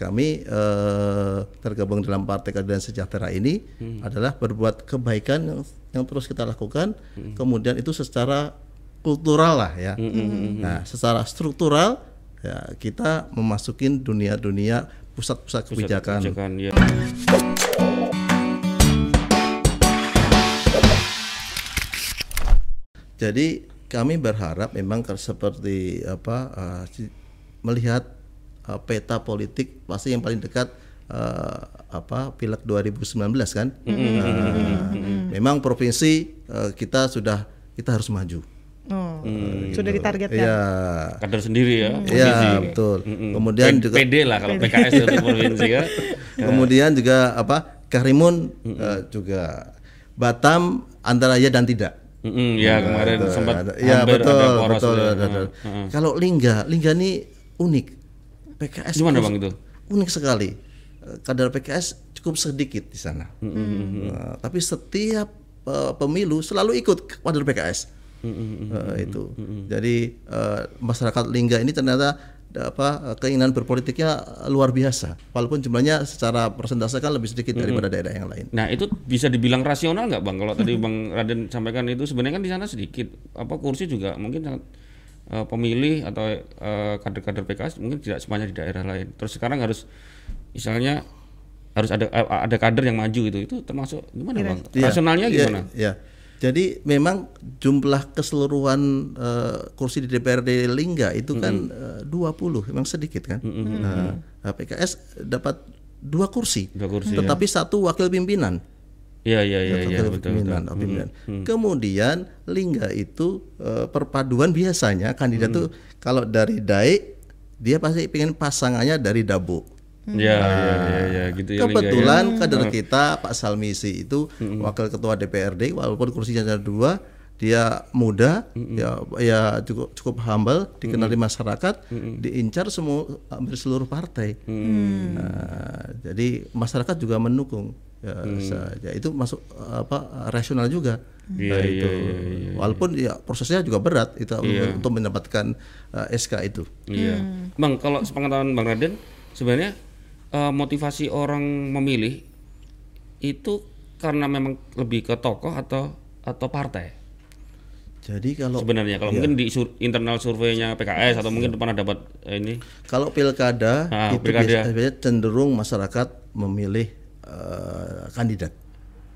kami eh, tergabung dalam Partai Keadilan Sejahtera ini adalah berbuat kebaikan yang, yang terus kita lakukan. Kemudian itu secara kultural lah ya. Nah, secara struktural ya kita memasukin dunia-dunia pusat-pusat kebijakan. kebijakan ya. Jadi kami berharap memang seperti apa uh, melihat uh, peta politik pasti yang paling dekat uh, apa pileg 2019 kan. Uh, Memang provinsi uh, kita sudah kita harus maju. Oh, sudah ditargetkan. Iya. kader sendiri ya. Iya provinsi. betul. Mm-mm. Kemudian P- juga PD lah kalau PKS itu provinsi ya. kemudian juga apa Karimun uh, juga Batam antara ya dan tidak. Mm-mm, ya kemarin Ada- sempat ada- ya hampir betul ada poros betul ada- ada. Kalau Lingga, Lingga ini unik. PKS Gimana Bang itu? Unik sekali. Eh, Kader PKS cukup sedikit di sana. Nah, tapi setiap eh, pemilu selalu ikut kader PKS. Eh, itu. Jadi eh, masyarakat Lingga ini ternyata apa keinginan berpolitiknya luar biasa. Walaupun jumlahnya secara persentase kan lebih sedikit daripada daerah yang lain. Nah itu bisa dibilang rasional nggak bang? Kalau tadi bang Raden sampaikan itu sebenarnya kan di sana sedikit apa kursi juga mungkin sangat eh, pemilih atau eh, kader-kader PKS mungkin tidak semuanya di daerah lain. Terus sekarang harus misalnya harus ada eh, ada kader yang maju itu itu termasuk gimana bang? Iya, Rasionalnya iya, gimana? Iya. Jadi memang jumlah keseluruhan eh, kursi di DPRD Lingga itu kan eh, 20, memang sedikit kan. Nah, nah, PKS dapat dua kursi, Dua kursi, tetapi satu wakil pimpinan. Iya iya iya iya wakil betul. pimpinan, wakil pimpinan. Kemudian Lingga itu eh, perpaduan biasanya kandidat tuh kalau dari Daik dia pasti pengen pasangannya dari Dabu. Iya iya iya iya gitu ya. Lingga, ya. Kebetulan kader kita Pak Salmisi itu wakil ketua DPRD walaupun kursinya ada dua dia muda ya ya cukup cukup humble dikenal di masyarakat diincar semua hampir seluruh partai Nah, jadi masyarakat juga mendukung ya, sa- ya itu masuk apa rasional juga. Iya, Nah, iya, itu iya, iya, walaupun ya prosesnya juga berat itu untuk mendapatkan uh, SK itu. Iya. Bang, kalau sepengetahuan Bang Raden, sebenarnya eh, motivasi orang memilih itu karena memang lebih ke tokoh atau atau partai. jadi kalau Sebenarnya kalau mungkin di sur- internal surveinya PKS atau mungkin pernah dapat eh, ini. Kalau pilkada Ah, itu pilkada. biasa- biasanya cenderung masyarakat memilih eh, kandidat.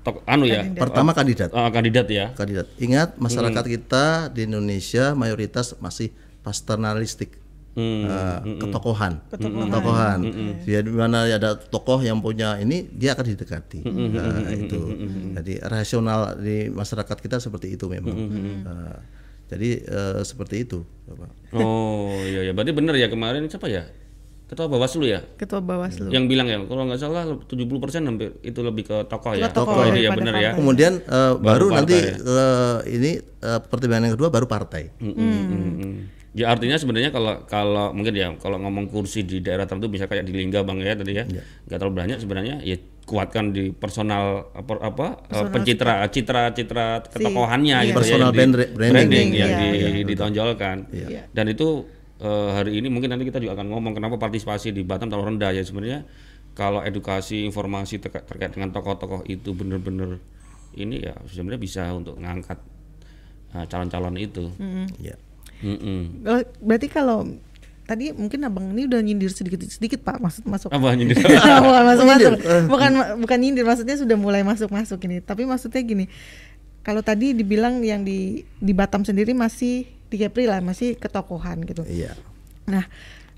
Tok, anu ya. Pertama kandidat. eh, kandidat ya. Kandidat. Ingat masyarakat kita di Indonesia mayoritas masih paternalistik. Hmm. eh, ketokohan, ketokohan. Dia di mana ada tokoh yang punya ini, dia akan didekati. Nah, itu. Jadi rasional di masyarakat kita seperti itu memang. Eh, jadi eh, seperti itu, Bapak. Oh, iya ya. Berarti benar ya kemarin siapa ya? Ketua Bawaslu ya? Ketua Bawaslu. Yang bilang ya, kalau nggak salah 70% hampir itu lebih ke tokoh ya. tokoh ini ya benar ya. Kemudian eh, baru, partai. nanti eh, ini eh, pertimbangan yang kedua baru partai. Mm, mm, mm, mm. Ya artinya sebenarnya kalau kalau mungkin ya kalau ngomong kursi di daerah tertentu bisa kayak di Lingga bang ya tadi ya nggak terlalu banyak sebenarnya ya kuatkan di personal apa, apa eh, pencitra citra citra ketokohannya gitu Personal ya yang di- brand- branding. yang Iya, di- ditonjolkan dan itu eh, hari ini mungkin nanti kita juga akan ngomong kenapa partisipasi di Batam terlalu rendah ya sebenarnya kalau edukasi informasi terka- terkait dengan tokoh-tokoh itu benar-benar ini ya sebenarnya bisa untuk ngangkat eh, calon-calon itu. Ya. Mm-mm. Oh, berarti kalau tadi mungkin abang ini udah nyindir sedikit sedikit pak masuk masuk Apa nyindir? bukan masuk masuk bukan bukan nyindir maksudnya sudah mulai masuk masuk ini tapi maksudnya gini kalau tadi dibilang yang di di Batam sendiri masih di Kepri lah masih ketokohan gitu. Iya. nah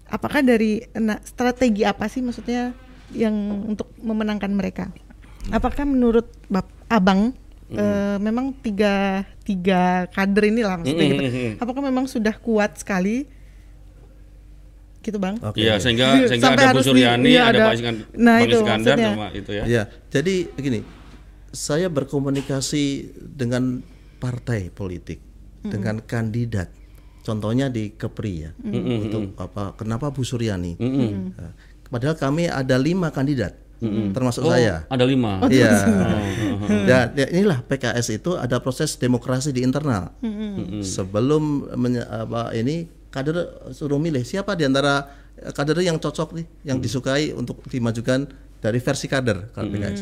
apakah dari nah, strategi apa sih maksudnya yang untuk memenangkan mereka? Apakah menurut bap, abang eh, memang tiga tiga kader ini lah maksudnya gitu. Apakah memang sudah kuat sekali? Gitu bang. Oke. Iya, sehingga sehingga Sampai ada Bu Suryani, iya, ada ada- Pak Iskandar, Nah, Bang itu Iskandar maksudnya. sama itu ya. Ya, jadi begini, saya berkomunikasi dengan partai politik, dengan kandidat. Contohnya di Kepri ya, untuk apa? Kenapa Bu Suryani? Nah, padahal kami ada lima kandidat, termasuk Oh, saya. ada lima. Iya. Dan ya, inilah PKS itu ada proses demokrasi di internal. Sebelum menye- apa ini kader suruh milih siapa di antara kader yang cocok nih, yang disukai untuk dimajukan dari versi kader kalau PKS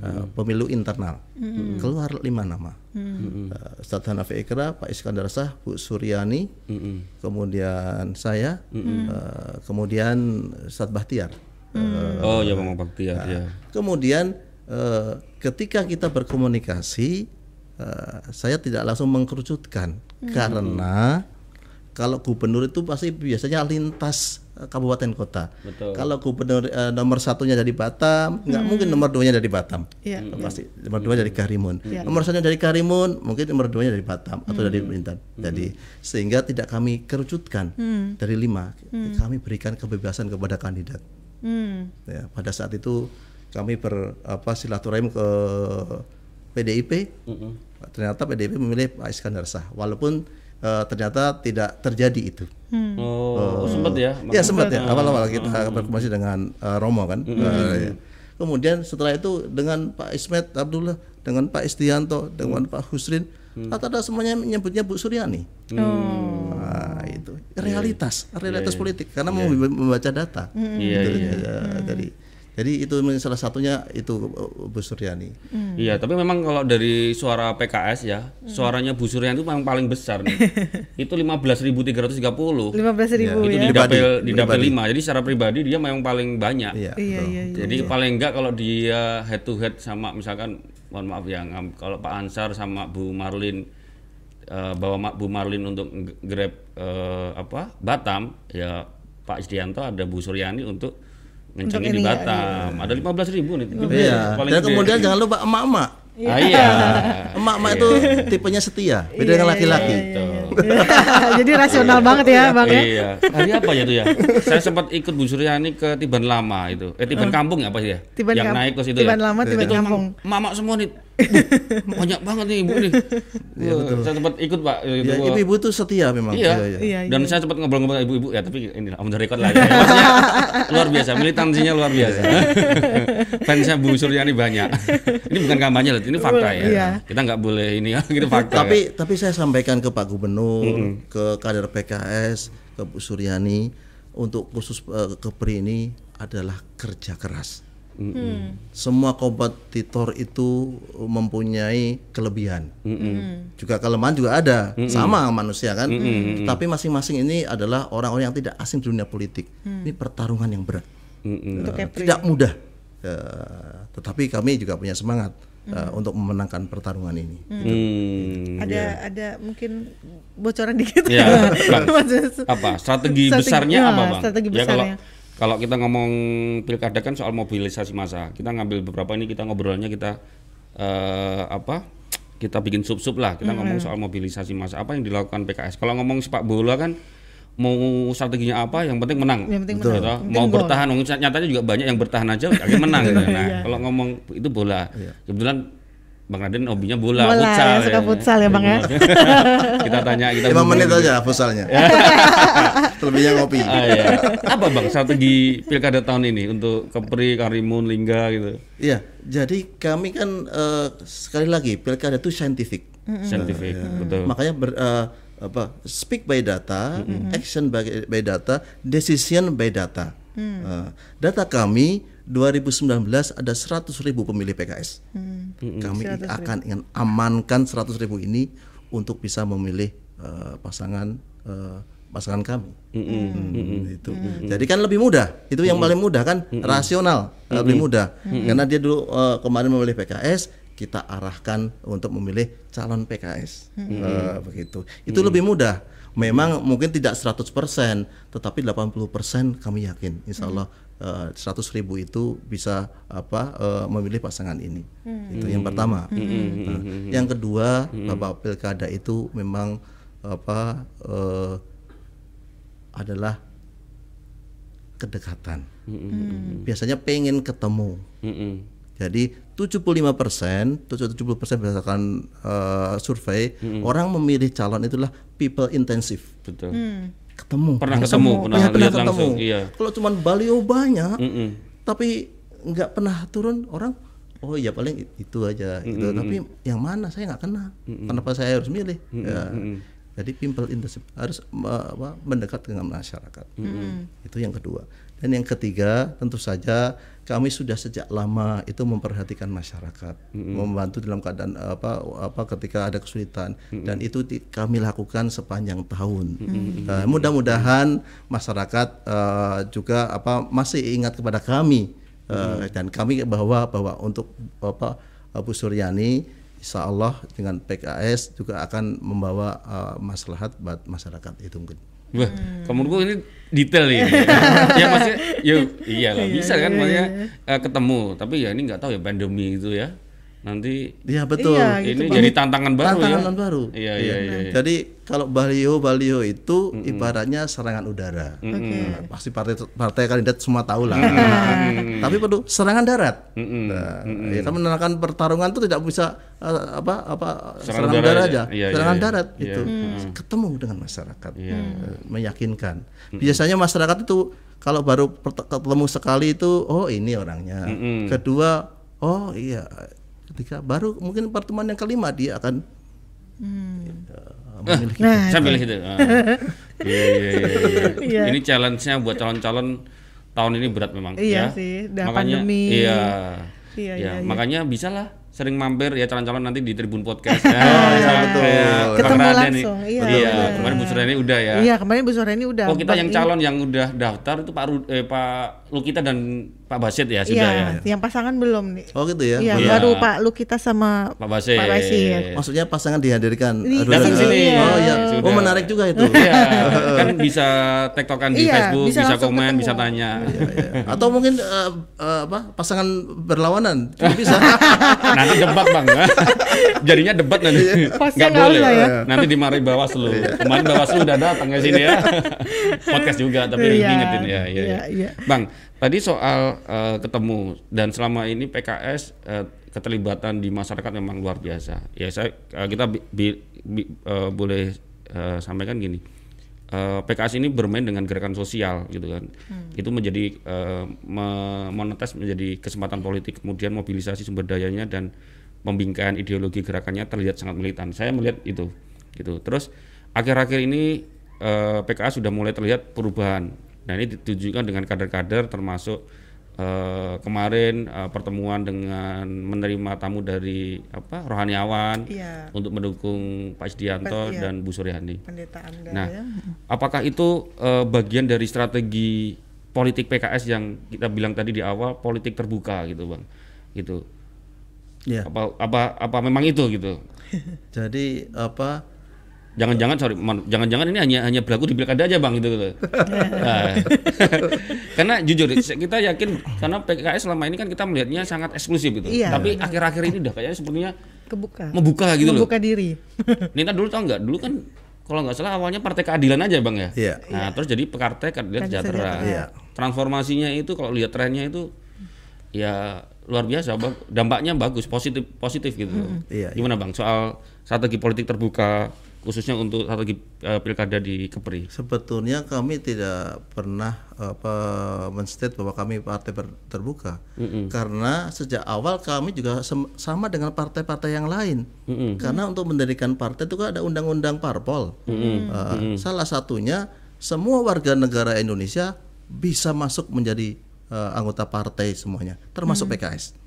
Eh, pemilu internal. Keluar lima nama. Eh, Ustadz Hanafi Ikra, Pak Iskandar Sah, Bu Suryani, kemudian saya, eh, kemudian Ustadz Bahtiar. oh ya Bang Baktiar ya. Kemudian eh, ketika kita berkomunikasi, eh, saya tidak langsung mengkerucutkan. Karena kalau gubernur itu pasti biasanya lintas kabupaten kota. Betul. Kalau gubernur eh, nomor satunya dari Batam, nggak mungkin nomor duanya dari Batam. Iya. Pasti nomor dua dari Karimun. Nomor satunya dari Karimun, mungkin nomor duanya dari Batam atau dari Bintan. Jadi sehingga tidak kami kerucutkan dari lima, kami berikan kebebasan kepada kandidat. Hmm. Ya, pada saat itu kami ber apa silaturahim ke PDIP. Ternyata PDIP memilih Pak Iskandar Sah walaupun eh, ternyata tidak terjadi itu. Oh, sempet ya. Ya sempat ya awal-awal kita berkomunikasi dengan eh, Romo kan. Eh, ya. Kemudian setelah itu dengan Pak Ismet Abdullah, dengan Pak Istianto, dengan Pak Husrin, rata-rata semuanya menyebutnya Bu Suryani. Nah, itu realitas, realitas politik karena mau membaca data. Iya, Gitu, iya. ya, Jadi jadi itu salah satunya itu uh, Bu Suryani. Iya, tapi memang kalau dari suara PKS ya, suaranya Bu Suryan itu memang paling besar nih. itu 15.330. 15 ribu itu ya. di dapil di dapil pribadi. 5. Jadi secara pribadi dia memang paling banyak. Iya. Iya, betul. iya, iya. Jadi paling enggak kalau dia head to head sama misalkan mohon maaf ya kalau Pak Ansar sama Bu Marlin eh, bawa Bu Marlin untuk grab eh, apa Batam ya Pak Isdianto ada Bu Suryani untuk ngencengin di ya, Batam. Ada 15.000 ribu nih. Iya. paling Dan gede. kemudian jangan lupa emak-emak. Ah, iya. Emak-emak itu tipenya setia, beda dengan laki-laki. Gitu. Jadi rasional banget ya, Bang ya. Iya. Hari apa ya itu ya? Saya sempat ikut Bu Suryani ke Tiban Lama itu. Eh Tiban Kampung ya apa sih ya? Tiban yang naik ke situ Tiban ya. Lama, Tiban Kampung. Mama semua nih. Banyak banget nih Ibu nih. Wah, saya sempat ikut Pak. Ya, Wah. ibu-ibu itu setia memang. Iya. Iya, iya. Iya, Dan saya sempat ngobrol-ngobrol sama ibu-ibu ya, tapi ini on the record lah. Ya. Maksudnya luar biasa, militansinya luar biasa. Fansnya Bu Suryani banyak. Ini bukan kampanye loh, ini fakta ya. Iya. Kita nggak boleh ini, itu fakta. Tapi tapi saya sampaikan ke Pak Gubernur, ke kader PKS, ke Bu Suryani untuk khusus eh, ke PRI ini adalah kerja keras. Semua kompetitor itu mempunyai kelebihan. Juga kelemahan juga ada, sama manusia kan. Tapi masing-masing ini adalah orang-orang yang tidak asing di dunia politik. Ini pertarungan yang berat. Untuk Eh, Kepri. tidak mudah. Eh, tetapi kami juga punya semangat eh, untuk memenangkan pertarungan ini. Hmm, Ada iya. ada mungkin bocoran dikit. Ya. Maksudnya- apa strategi, Strategi- besarnya ya, apa bang? strategi ya kalau besarnya. Kalau kita ngomong pilkada kan soal mobilisasi massa, kita ngambil beberapa ini kita ngobrolnya kita eh, apa? Kita bikin sub-sub lah. Kita ngomong soal mobilisasi massa. Apa yang dilakukan PKS? Kalau ngomong sepak bola kan mau strateginya apa? Yang penting menang. Yang penting menang. Yang penting Mau gol. bertahan, nyatanya juga banyak yang bertahan aja akhirnya menang. gitu. Nah, kalau ngomong itu bola, kebetulan Bang Raden hobinya bola, Bola, futsal. ya, suka futsal ya, Bang, ya. kita tanya, kita Lima menit ngobrol. aja fusalnya. Selebihnya ngopi. Ah, iya. Apa bang strategi pilkada tahun ini untuk Kepri, Karimun, Lingga gitu? Iya, jadi kami kan eh, sekali lagi pilkada itu scientific. Scientific, betul. Makanya ber, eh, apa speak by data, action by, by data, decision by data. Eh, data kami 2019 ada 100 ribu pemilih PKS. Kami akan ingin amankan 100 ribu ini untuk bisa memilih eh, pasangan eh, pasangan kami. Hmm, itu. Jadi kan lebih mudah. Itu yang paling mudah kan? Rasional, eh, lebih mudah. Karena dia dulu eh, kemarin memilih PKS, kita arahkan untuk memilih calon PKS. Eh, begitu. Itu lebih mudah. Memang mungkin tidak 100%, tetapi 80% kami yakin insya Allah eh, 100 ribu itu bisa apa eh, memilih pasangan ini. Itu yang pertama. Nah, yang kedua, Bapak Pilkada itu memang apa eh, adalah kedekatan. Biasanya pengen ketemu. Mm-mm. Jadi 75 persen, 70 persen berdasarkan eh, survei orang memilih calon itulah people intensive, Betul. ketemu, Pernah langsung. ketemu, pernah Ya, lihat langsung, iya. Kalau cuman baliho banyak, Mm-mm. tapi nggak pernah turun orang, oh ya paling itu aja, gitu. Tapi yang mana saya nggak kenal, kenapa saya harus milih? Ya, Jadi people internship harus apa, mendekat dengan masyarakat. Itu yang kedua. Dan yang ketiga, tentu saja kami sudah sejak lama itu memperhatikan masyarakat, membantu dalam keadaan apa apa ketika ada kesulitan. Dan itu ti- kami lakukan sepanjang tahun. Uh, mudah-mudahan masyarakat uh, juga apa masih ingat kepada kami. Uh, dan kami bahwa bahwa untuk apa Bu Suryani Insya Allah dengan PKS juga akan membawa uh, maslahat buat masyarakat itu mungkin. Wah, kamu gue ini detail ini. ya maksudnya, yuk, iya lah, bisa kan maksudnya eh, ketemu. Tapi ya ini nggak tahu ya pandemi itu ya. Nanti Iya betul. Iya, gitu, ini Bang. jadi tantangan baru Tantangan ya. baru. Iya, iya, iya. iya. Jadi kalau baliho baliho itu ibaratnya serangan udara. Oke. Nah, pasti partai partai kandidat semua tahu lah. Tapi perlu serangan darat. Nah, ya kan menerangkan pertarungan itu tidak bisa eh, apa apa Serangan serangan, udara udara aja. aja, Iya, iya, serangan iya. darat Iya. itu ketemu dengan masyarakat, Iya. Eh, meyakinkan. Biasanya masyarakat itu kalau baru ketemu sekali itu oh ini orangnya. Kedua oh iya. Ketika baru mungkin pertemuan yang kelima dia akan eh, memiliki Nah, itu. Ah. Iya, iya, iya. Ini challenge-nya buat calon-calon tahun ini berat memang. Iya ya. sih, udah makanya, pandemi. Iya. Iya, Ya, iya, iya. makanya bisa lah sering mampir ya calon-calon nanti di Tribun Podcast. Ya, sama betul. Bang Ketemu langsung, nih. iya, Iya, benar. kemarin Bu Suryani udah ya. Iya kemarin Bu Sore ini udah. Oh kita yang ini- calon yang udah daftar itu Pak Ru- eh, Pak Lukita dan Pak Basit ya sudah Iya, ya. yang pasangan belum nih. Oh gitu ya. Iya, Iya. baru Pak Lukita sama Pak Basit. Pak Basit. Maksudnya pasangan dihadirkan. Aduh, Datang sini. Oh iya. Sudah. Oh menarik juga itu. Iya, kan bisa tektokan di Iya, Facebook, bisa bisa, komen, ketemu. bisa tanya. Iya, iya. Atau mungkin eh, eh, apa pasangan berlawanan juga bisa. nanti debat bang, jadinya debat nanti. Posnya Nggak nggak boleh. ya. Nanti dimarahi Bawaslu. Kemarin Bawaslu udah datang ke sini ya. Podcast juga, tapi Iya, ingetin ya. Iya, iya, iya. iya. Bang, tadi soal eh, ketemu dan selama ini PKS eh, keterlibatan di masyarakat memang luar biasa. Ya saya eh, kita bi- bi- bi- eh, boleh eh, sampaikan gini. eh, PKS ini bermain dengan gerakan sosial gitu kan. Itu menjadi me- monetes menjadi kesempatan politik, kemudian mobilisasi sumber dayanya dan pembingkaian ideologi gerakannya terlihat sangat militan. Saya melihat itu gitu. Terus akhir-akhir ini eh, PKS sudah mulai terlihat perubahan. Nah, ini ditujukan dengan kader-kader termasuk eh, kemarin eh, pertemuan dengan menerima tamu dari apa rohaniawan Iya. untuk mendukung Pak Isdianto Pak- iya. dan Bu Suryani. pendeta Anda Nah, ya. apakah itu eh, bagian dari strategi politik PKS yang kita bilang tadi di awal politik terbuka gitu, Bang? Gitu. Iya. Apa apa apa memang itu gitu? Jadi apa Jangan-jangan sorry, jangan-jangan ini hanya hanya berlaku di pilkada aja, Bang gitu. gitu. Nah, karena jujur kita yakin karena PKS selama ini kan kita melihatnya sangat eksklusif gitu. Iya, Tapi akhir-akhir ini udah kayaknya sepertinya kebuka. membuka gitu loh. Membuka diri. Nita dulu tau nggak? Dulu kan kalau nggak salah awalnya Partai Keadilan aja bang ya. Iya. Nah terus jadi Partai Keadilan Sejahtera. Iya. Transformasinya itu kalau lihat trennya itu ya luar biasa. Bang. Dampaknya bagus, positif positif gitu. Iya, Gimana bang soal strategi politik terbuka khususnya untuk strategi eh, pilkada di Kepri? sebetulnya kami tidak pernah apa menstate bahwa kami partai terbuka. Karena sejak awal kami juga sama dengan partai-partai yang lain. Karena untuk mendirikan partai itu kan ada undang-undang parpol. Uh, salah satunya semua warga negara Indonesia bisa masuk menjadi uh, anggota partai semuanya termasuk PKS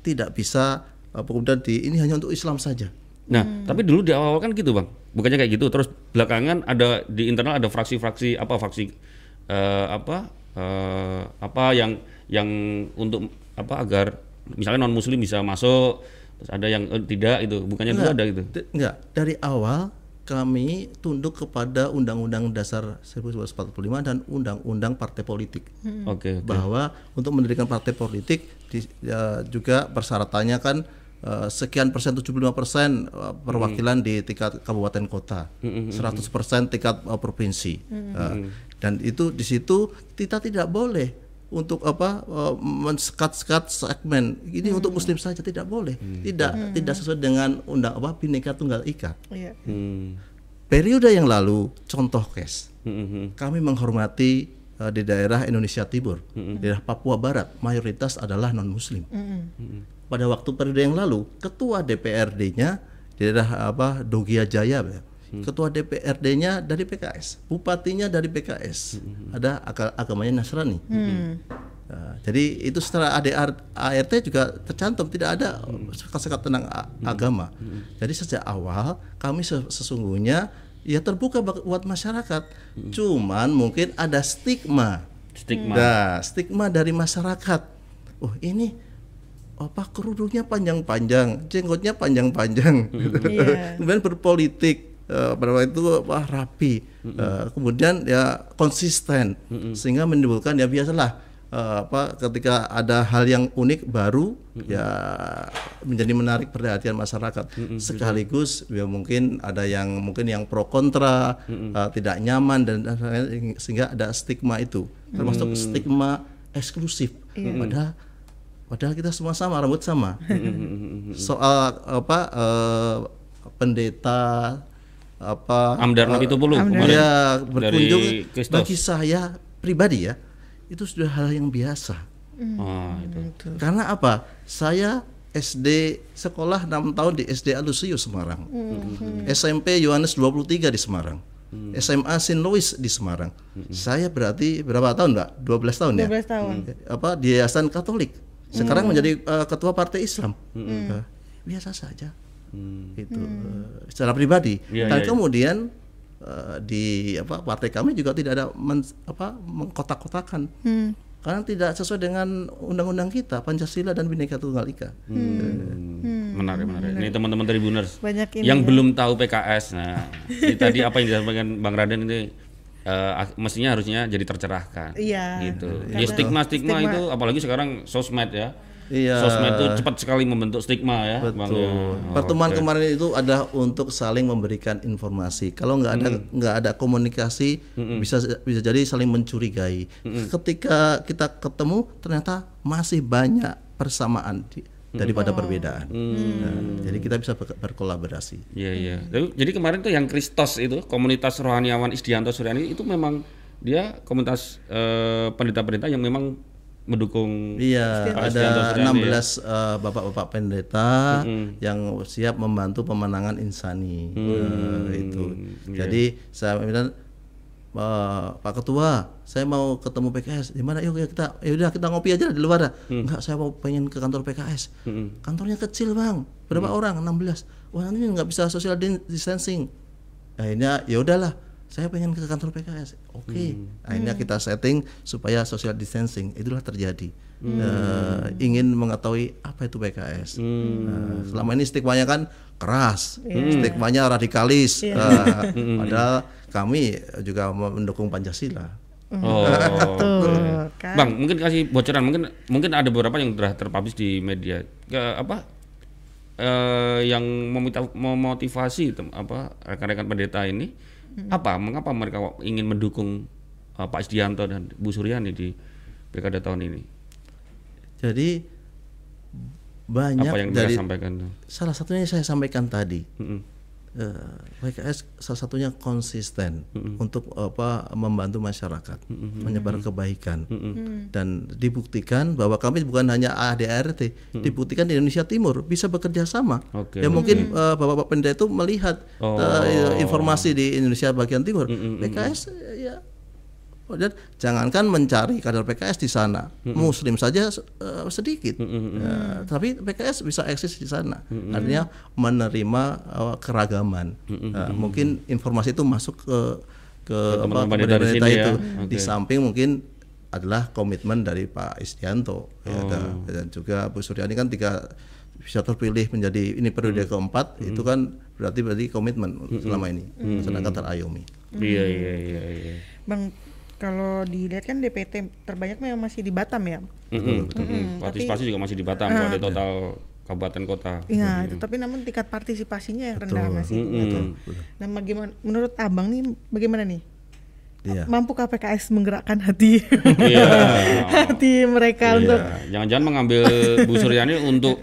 tidak bisa uh, kemudian di ini hanya untuk Islam saja Nah, tapi dulu di awal kan gitu bang, bukannya kayak gitu. Terus belakangan ada di internal ada fraksi-fraksi apa fraksi eh, apa eh, apa yang yang untuk apa agar misalnya non Muslim bisa masuk, terus ada yang eh, tidak itu, bukannya dulu ada gitu. Enggak, dari awal kami tunduk kepada Undang-Undang Dasar 1945 dan Undang-Undang Partai Politik. Oke, oke. Bahwa untuk mendirikan partai politik di- ya, juga persyaratannya kan eh, sekian persen 75 persen eh, perwakilan di tingkat kabupaten kota, 100 persen tingkat eh, provinsi, Eh, dan itu di situ kita tidak boleh untuk apa eh, mensekat-sekat segmen. Ini untuk muslim saja tidak boleh, tidak tidak sesuai dengan undang apa bineka tunggal ika. Iya. Hmm. Periode yang lalu, contoh kes, Hmm, hmm, hmm. kami menghormati di daerah Indonesia Timur, daerah Papua Barat, mayoritas adalah non Muslim. Pada waktu periode yang lalu, ketua DPRD-nya di daerah apa Dogia Jaya, ya, ketua DPRD-nya dari PKS, bupatinya dari PKS, ada aga- agamanya Nasrani. Nah, jadi itu setelah ADR, ART juga tercantum tidak ada sekat-sekat tentang agama. Jadi sejak awal kami se- sesungguhnya ya terbuka buat masyarakat. Cuman mungkin ada stigma. Stigma. Nah, stigma dari masyarakat. Oh, ini apa kerudungnya panjang-panjang, jenggotnya panjang-panjang. Iya. kemudian berpolitik eh, pada waktu itu apa rapi. Eh, kemudian ya konsisten sehingga menimbulkan ya biasalah eh, apa ketika ada hal yang unik baru ya menjadi menarik perhatian masyarakat. Sekaligus ya mungkin ada yang mungkin yang pro kontra eh, tidak nyaman dan sehingga ada stigma itu. Termasuk stigma eksklusif. Padahal padahal kita semua sama rambut sama. Soal apa eh, pendeta apa Amdar eh, 70 kemarin ya berkunjung. Bagi saya pribadi ya itu sudah hal yang biasa. Oh, itu. karena apa? Saya SD sekolah 6 tahun di SD Alusius Semarang. SMP Yohanes 23 di Semarang. SMA Saint Louis di Semarang. Saya berarti berapa tahun mbak? 12 tahun ya? 12 tahun. apa di Yayasan Katolik sekarang menjadi eh, ketua Partai Islam. Eh, biasa saja. Itu eh, secara pribadi. Iya, dan iya. kemudian eh, di apa partai kami juga tidak ada men- apa mengkotak-kotakan. Hmm. karena tidak sesuai dengan undang-undang kita Pancasila dan Bhinneka Tunggal Ika. Hmm. Menarik, menarik. Ini teman-teman Tribuners Banyak ini yang ya. belum tahu PKS. Nah, ini tadi apa yang disampaikan Bang Raden ini eh, ak- mestinya harusnya jadi tercerahkan. Iya. Gitu. Karena Ya stigma-stigma stigma. itu apalagi sekarang sosmed ya. Iya. Sosmed itu cepat sekali membentuk stigma ya, Bang. Betul. ya. Oh, Pertemuan oke. kemarin itu ada untuk saling memberikan informasi. Kalau nggak ada Hmm. nggak ada komunikasi bisa bisa jadi saling mencurigai. Hmm. Ketika kita ketemu ternyata masih banyak persamaan di- daripada perbedaan. Nah, jadi kita bisa ber- berkolaborasi. Iya iya. Jadi kemarin tuh yang Kristos itu komunitas rohaniawan Isdianto Suryani itu memang dia komunitas eh, pendeta-pendeta yang memang mendukung Iya, Pak ada Istianto Suryani 16 eh, bapak-bapak pendeta yang siap membantu pemenangan insani Eh, itu. Jadi saya bilang "Eh, Pak Ketua, saya mau ketemu PKS. Di mana? Yuk ya kita, ya udah kita ngopi aja di luar. dah." Enggak, saya mau pengen ke kantor PKS. Kantornya kecil bang, berapa orang? 16. Wah nanti nggak bisa social distancing. Akhirnya ya udahlah, saya pengen ke kantor PKS. Oke, akhirnya kita setting supaya social distancing. Itulah terjadi. Eh, ingin mengetahui apa itu PKS. Nah, selama ini stigmanya kan keras, stigmanya radikalis. Eh, padahal kami juga mendukung Pancasila. Oh. Tuh, kan. Bang, mungkin kasih bocoran, mungkin mungkin ada beberapa yang sudah terpublish di media. Ke apa? Eh, yang memita- memotivasi tem- apa rekan-rekan pendeta ini apa? Mengapa mereka ingin mendukung eh, Pak Isdianto dan Bu Suryani di pilkada tahun ini? Jadi banyak apa yang dari sampaikan? salah satunya saya sampaikan tadi. Mm-mm. Eh, PKS salah satunya konsisten untuk apa membantu masyarakat menyebar kebaikan. Dan dibuktikan bahwa kami bukan hanya ADRT dibuktikan di Indonesia Timur bisa bekerja sama. Oke, ya mungkin eh, bapak-bapak pendeta itu melihat Oh. eh, informasi di Indonesia bagian timur. PKS eh, ya dan jangankan mencari kader PKS di sana, Muslim saja eh, sedikit, Ya, tapi PKS bisa eksis di sana. Artinya menerima eh, keragaman. Nah, mungkin informasi itu masuk ke ke sini ya. itu. Di samping mungkin adalah komitmen dari Pak Istianto. Ya, dan, dan juga Bu Suryani kan tiga bisa terpilih menjadi ini periode keempat itu kan berarti berarti komitmen selama ini masyarakat terayomi. Iya iya iya iya. Bang, kalau dilihat kan DPT terbanyak memang masih di Batam ya. Mm-mm, mm-mm. Partisipasi juga masih di Batam kalau ada total kabupaten kota. Iya, itu tapi namun tingkat partisipasinya yang rendah masih. Mm-mm. Nah, bagaimana menurut Abang nih bagaimana nih? Iya. Mampukah PKS menggerakkan hati Iya. hati mereka untuk Iya. Jangan-jangan mengambil Bu Suryani untuk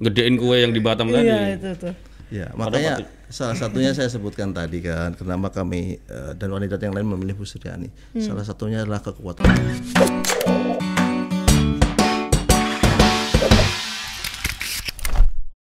gedein kue yang di Batam tadi. Iya, itu tuh. Ya, makanya salah satunya saya sebutkan tadi kan, kenapa kami eh, dan wanita yang lain memilih Bu Suryani. Salah satunya adalah kekuatan.